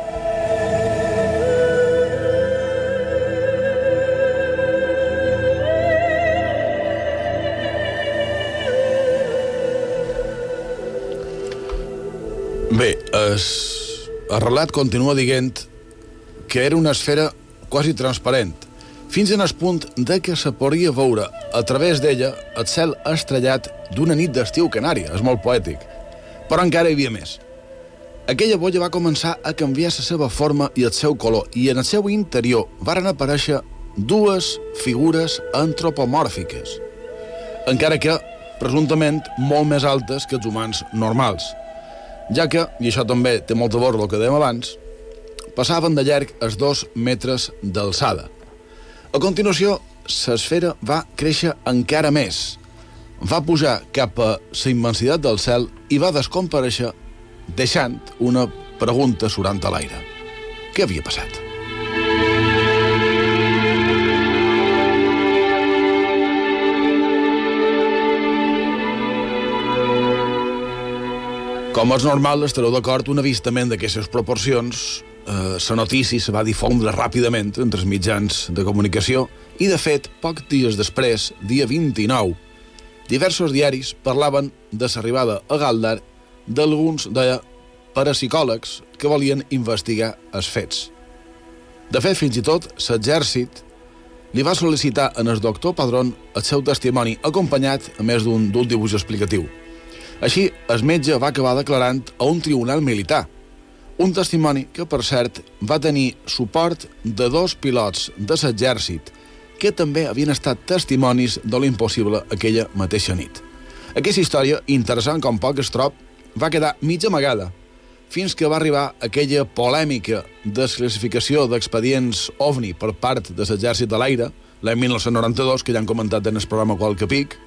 Bé, es, el relat continua dient que era una esfera quasi transparent, fins en el punt de que se podria veure a través d'ella el cel estrellat d'una nit d'estiu canària. És molt poètic. Però encara hi havia més. Aquella bolla va començar a canviar la seva forma i el seu color, i en el seu interior varen aparèixer dues figures antropomòrfiques, encara que, presumptament, molt més altes que els humans normals, ja que, i això també té molt a veure el que dèiem abans, passaven de llarg els dos metres d'alçada. A continuació, l'esfera va créixer encara més. Va pujar cap a la immensitat del cel i va descompareixer, deixant una pregunta surant a l'aire. Què havia passat? Com és normal, estareu d'acord, un avistament d'aquestes proporcions eh, la notícia se va difondre ràpidament entre els mitjans de comunicació i, de fet, pocs dies després, dia 29, diversos diaris parlaven de l'arribada a Galdar d'alguns de parapsicòlegs que volien investigar els fets. De fet, fins i tot, l'exèrcit li va sol·licitar en el doctor Padrón el seu testimoni acompanyat a més d'un dibuix explicatiu. Així, el metge va acabar declarant a un tribunal militar un testimoni que, per cert, va tenir suport de dos pilots de l'exèrcit que també havien estat testimonis de l'impossible aquella mateixa nit. Aquesta història, interessant com poc es trob, va quedar mig amagada, fins que va arribar aquella polèmica desclassificació d'expedients OVNI per part de l'exèrcit de l'aire, l'any 1992, que ja han comentat en el programa Qualque Pic,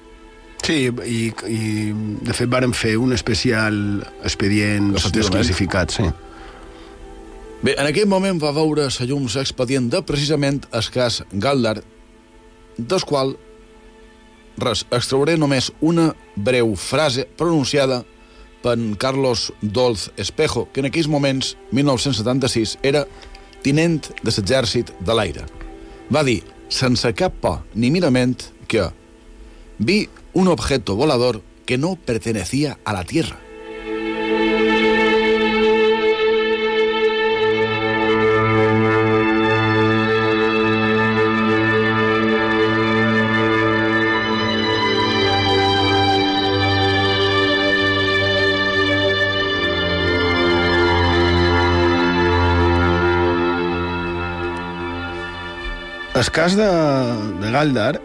Sí, i, i de fet varen fer un especial expedients desclassificats, sí. Bé, en aquell moment va veure la llum l'expedient de precisament el cas Galdar, del qual, res, extrauré només una breu frase pronunciada per Carlos Dolz Espejo, que en aquells moments, 1976, era tinent de l'exèrcit de l'aire. Va dir, sense cap por ni mirament, que vi un objeto volador que no pertenecía a la Tierra. El cas de, de Galdar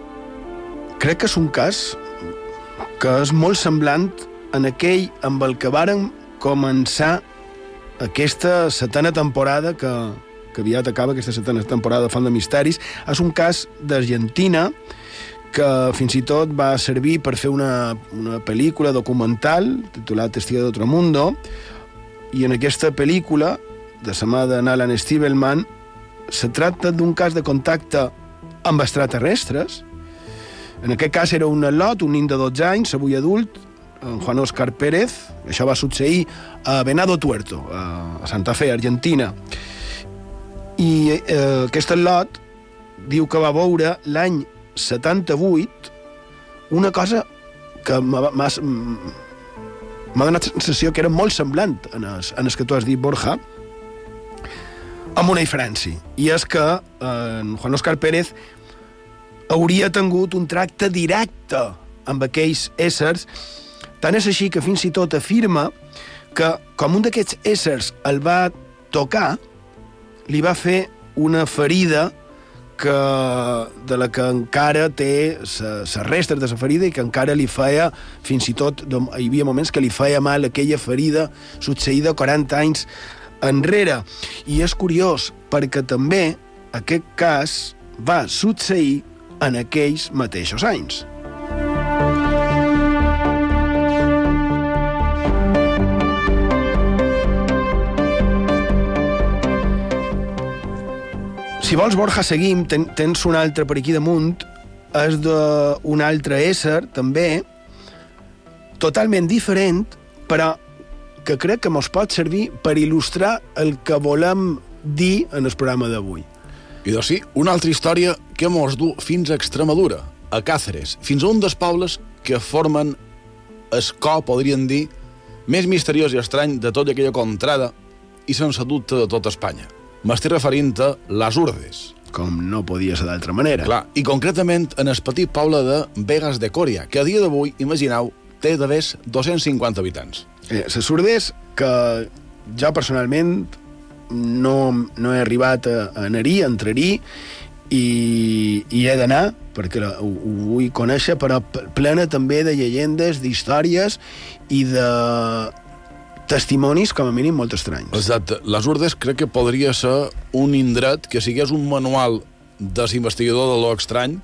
crec que és un cas que és molt semblant en aquell amb el que varen començar aquesta setena temporada que, que aviat acaba aquesta setena temporada de Font de Misteris. És un cas d'Argentina que fins i tot va servir per fer una, una pel·lícula documental titulat Testigo d'Otro Mundo i en aquesta pel·lícula de la mà d'en Alan Stivelman se tracta d'un cas de contacte amb extraterrestres. En aquest cas era un lot, un nin de 12 anys, avui adult, en Juan Oscar Pérez. Això va succeir a Venado Tuerto, a Santa Fe, Argentina. I eh, aquest lot diu que va veure l'any 78 una cosa que m'ha donat sensació que era molt semblant en el, en el que tu has dit, Borja, amb una diferència. I és que eh, Juan Oscar Pérez hauria tingut un tracte directe amb aquells éssers, tant és així que fins i tot afirma que com un d'aquests éssers el va tocar, li va fer una ferida que, de la que encara té les restes de la ferida i que encara li feia, fins i tot, hi havia moments que li feia mal aquella ferida succeïda 40 anys enrere. I és curiós, perquè també aquest cas va succeir en aquells mateixos anys. Si vols, Borja, seguim. Ten, tens un altre per aquí damunt. És d'un altre ésser, també, totalment diferent, però que crec que ens pot servir per il·lustrar el que volem dir en el programa d'avui. I doncs sí, una altra història que mos du fins a Extremadura, a Càceres, fins a un dels pobles que formen el co, podríem dir, més misteriós i estrany de tota aquella contrada i sense dubte de tota Espanya. M'estic referint a les Urdes. Com no podia ser d'altra manera. Clar, i concretament en el petit poble de Vegas de Còria, que a dia d'avui, imagineu, té de més 250 habitants. Eh, les Urdes, que jo personalment no, no he arribat a, a anar-hi, a entrar-hi, i, i he d'anar, perquè ho, ho vull conèixer, però plena també de llegendes, d'històries i de testimonis, com a mínim, molt estranys. Exacte. Les Urdes crec que podria ser un indret que sigués un manual de l'investigador de lo estrany.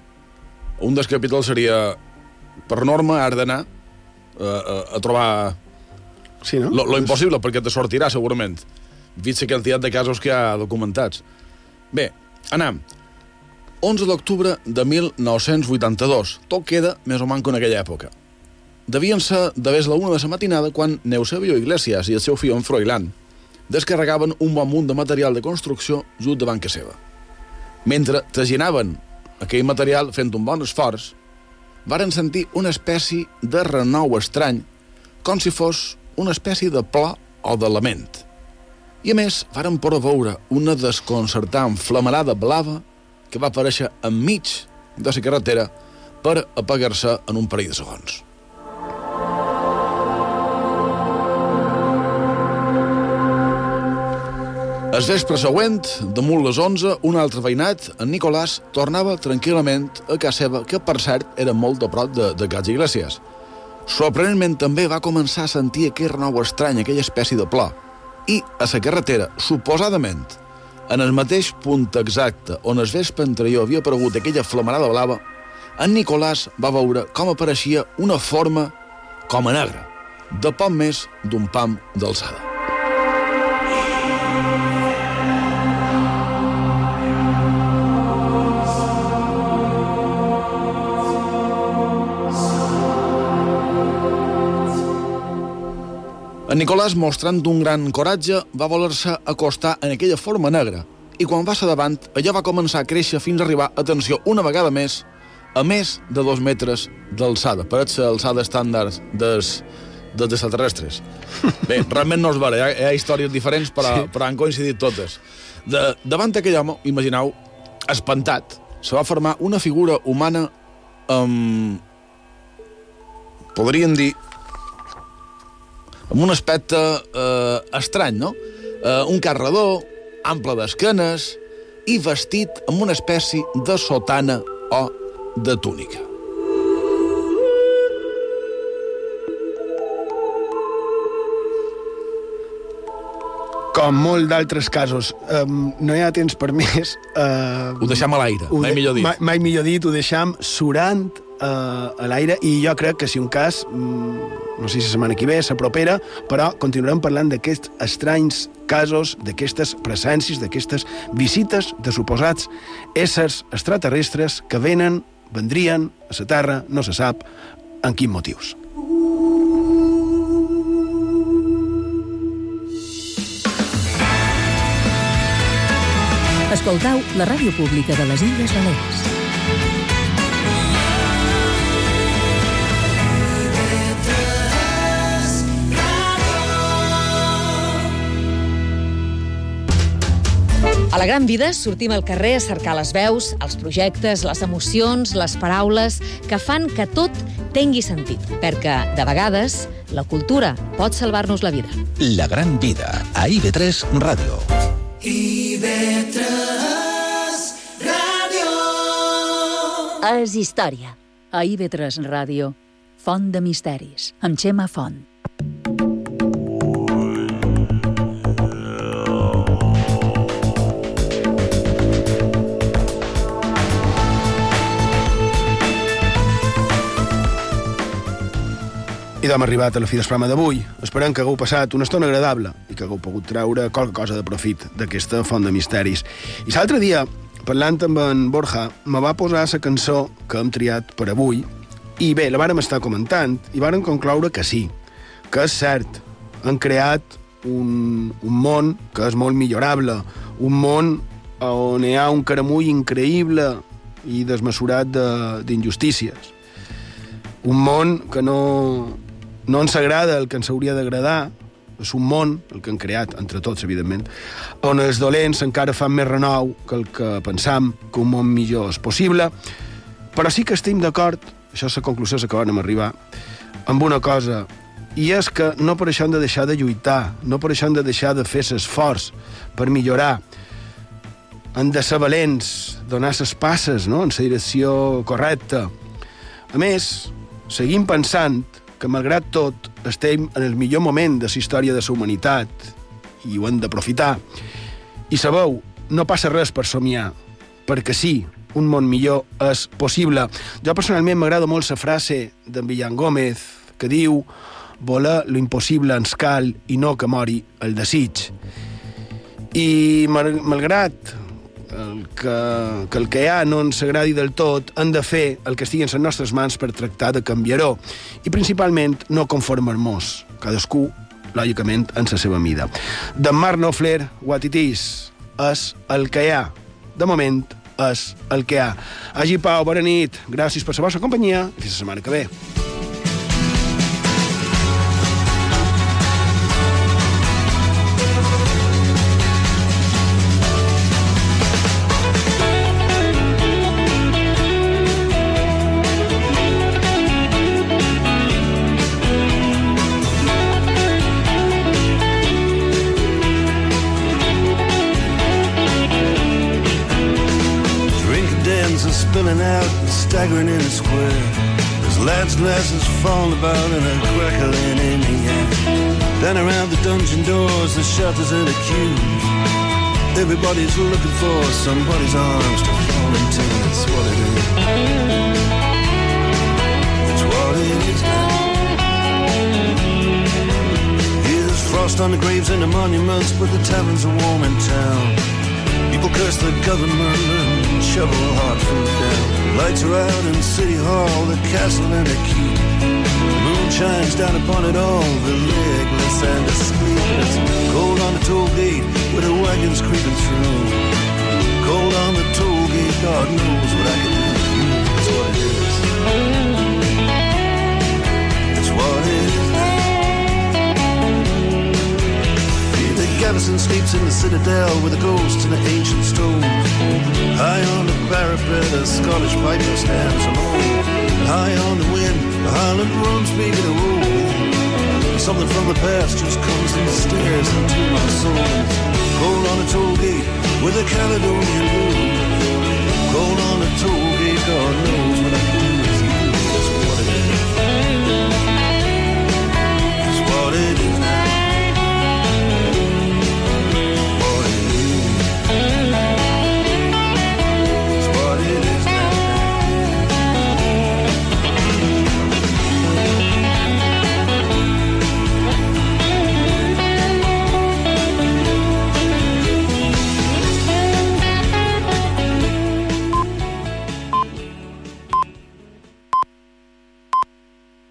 Un dels capítols seria, per norma, has d'anar a, a, a trobar sí, no? lo, lo impossible, perquè te sortirà, segurament vist la quantitat de casos que hi ha documentats. Bé, anem. 11 d'octubre de 1982. Tot queda més o manco en aquella època. Devien ser vés la una de la matinada quan Neusebio Iglesias i el seu fill en Froilán descarregaven un bon munt de material de construcció just davant que seva. Mentre traginaven aquell material fent un bon esforç, varen sentir una espècie de renou estrany, com si fos una espècie de pla o de lament. I a més, varen poder veure una desconcertant flamarada blava que va aparèixer enmig de la carretera per apagar-se en un parell de segons. El vespre següent, damunt les 11, un altre veïnat, en Nicolàs, tornava tranquil·lament a casa seva, que per cert era molt a prop de, de Casa Iglesias. Sorprenentment també va començar a sentir aquell renou estrany, aquella espècie de plor. I a la carretera, suposadament, en el mateix punt exacte on el vespre anterior havia aparegut aquella flamarada blava, en Nicolàs va veure com apareixia una forma com a negra, de poc més d'un pam d'alçada. En Nicolàs, mostrant un gran coratge, va voler-se acostar en aquella forma negra i quan va ser davant, allò va començar a créixer fins a arribar, atenció, una vegada més, a més de dos metres d'alçada. Pareix ser l'alçada estàndard des, dels extraterrestres. Bé, realment no és vera, hi ha, hi ha històries diferents, però, sí. però han coincidit totes. De, davant d'aquell home, imagineu, espantat, se va formar una figura humana amb... podríem dir amb un aspecte eh, estrany, no? Eh, un carredor, ample d'esquenes i vestit amb una espècie de sotana o de túnica. Com molt d'altres casos, um, no hi ha temps per més. Uh, ho deixam a l'aire, mai millor dit. Mai, mai millor dit, ho deixam surant uh, a l'aire i jo crec que si un cas, um, no sé si la setmana que ve, la propera, però continuarem parlant d'aquests estranys casos, d'aquestes presències, d'aquestes visites de suposats éssers extraterrestres que venen, vendrien a la Terra, no se sap en quins motius. Escoltau la ràdio pública de les Illes Balears. A la gran vida sortim al carrer a cercar les veus, els projectes, les emocions, les paraules que fan que tot tingui sentit, perquè, de vegades, la cultura pot salvar-nos la vida. La gran vida, a IB3 Ràdio. IB3 Ràdio. És història. A IB3 Ràdio, Font de Misteris, amb Xema Font. I d'hem arribat a la fi del programa d'avui. Esperem que hagueu passat una estona agradable i que hagueu pogut treure qualque cosa de profit d'aquesta font de misteris. I l'altre dia, parlant amb en Borja, me va posar la cançó que hem triat per avui i bé, la vàrem estar comentant i vàrem concloure que sí, que és cert, han creat un, un món que és molt millorable, un món on hi ha un caramull increïble i desmesurat d'injustícies. De, un món que no, no ens agrada el que ens hauria d'agradar, és un món, el que han creat, entre tots, evidentment, on els dolents encara fan més renou que el que pensam que un món millor és possible, però sí que estem d'acord, això és la conclusió a què vam arribar, amb una cosa, i és que no per això hem de deixar de lluitar, no per això hem de deixar de fer l'esforç per millorar, hem de ser valents, donar les passes no? en la direcció correcta. A més, seguim pensant que, malgrat tot, estem en el millor moment de la història de la humanitat i ho hem d'aprofitar. I sabeu, no passa res per somiar, perquè sí, un món millor és possible. Jo personalment m'agrada molt la frase d'en Villan Gómez que diu voler lo impossible ens cal i no que mori el desig. I malgrat el que, que el que hi ha no ens agradi del tot, hem de fer el que estigui en les nostres mans per tractar de canviar-ho. I principalment no conformar-nos, cadascú, lògicament, en la seva mida. De Mark Knopfler, What It Is, és el que hi ha. De moment, és el que hi ha. Hagi Pau, bona nit, gràcies per la vostra companyia i fins la setmana que ve. Staggering in the square. There's lads' glasses falling about and a crackling in the air. Down around the dungeon doors, the shutters and the queues. Everybody's looking for somebody's arms to fall into. That's what it is. That's what it is now. Here's frost on the graves and the monuments, but the taverns are warm in town. People curse the government and shovel hard food down. Lights are out in City Hall, the castle and the key. The moon shines down upon it all, the legless and the sleepless. Cold on the toll gate with the wagons creeping through. Cold on the toll gate, God knows what I can do. That's what it is. Gavison sleeps in the citadel with a ghost in the ancient stones. High on the parapet, a Scottish piper stands alone. High on the wind, the Highland drums begin to roll. Something from the past just comes and stares into my soul. Cold on a toll gate with a Caledonian moon.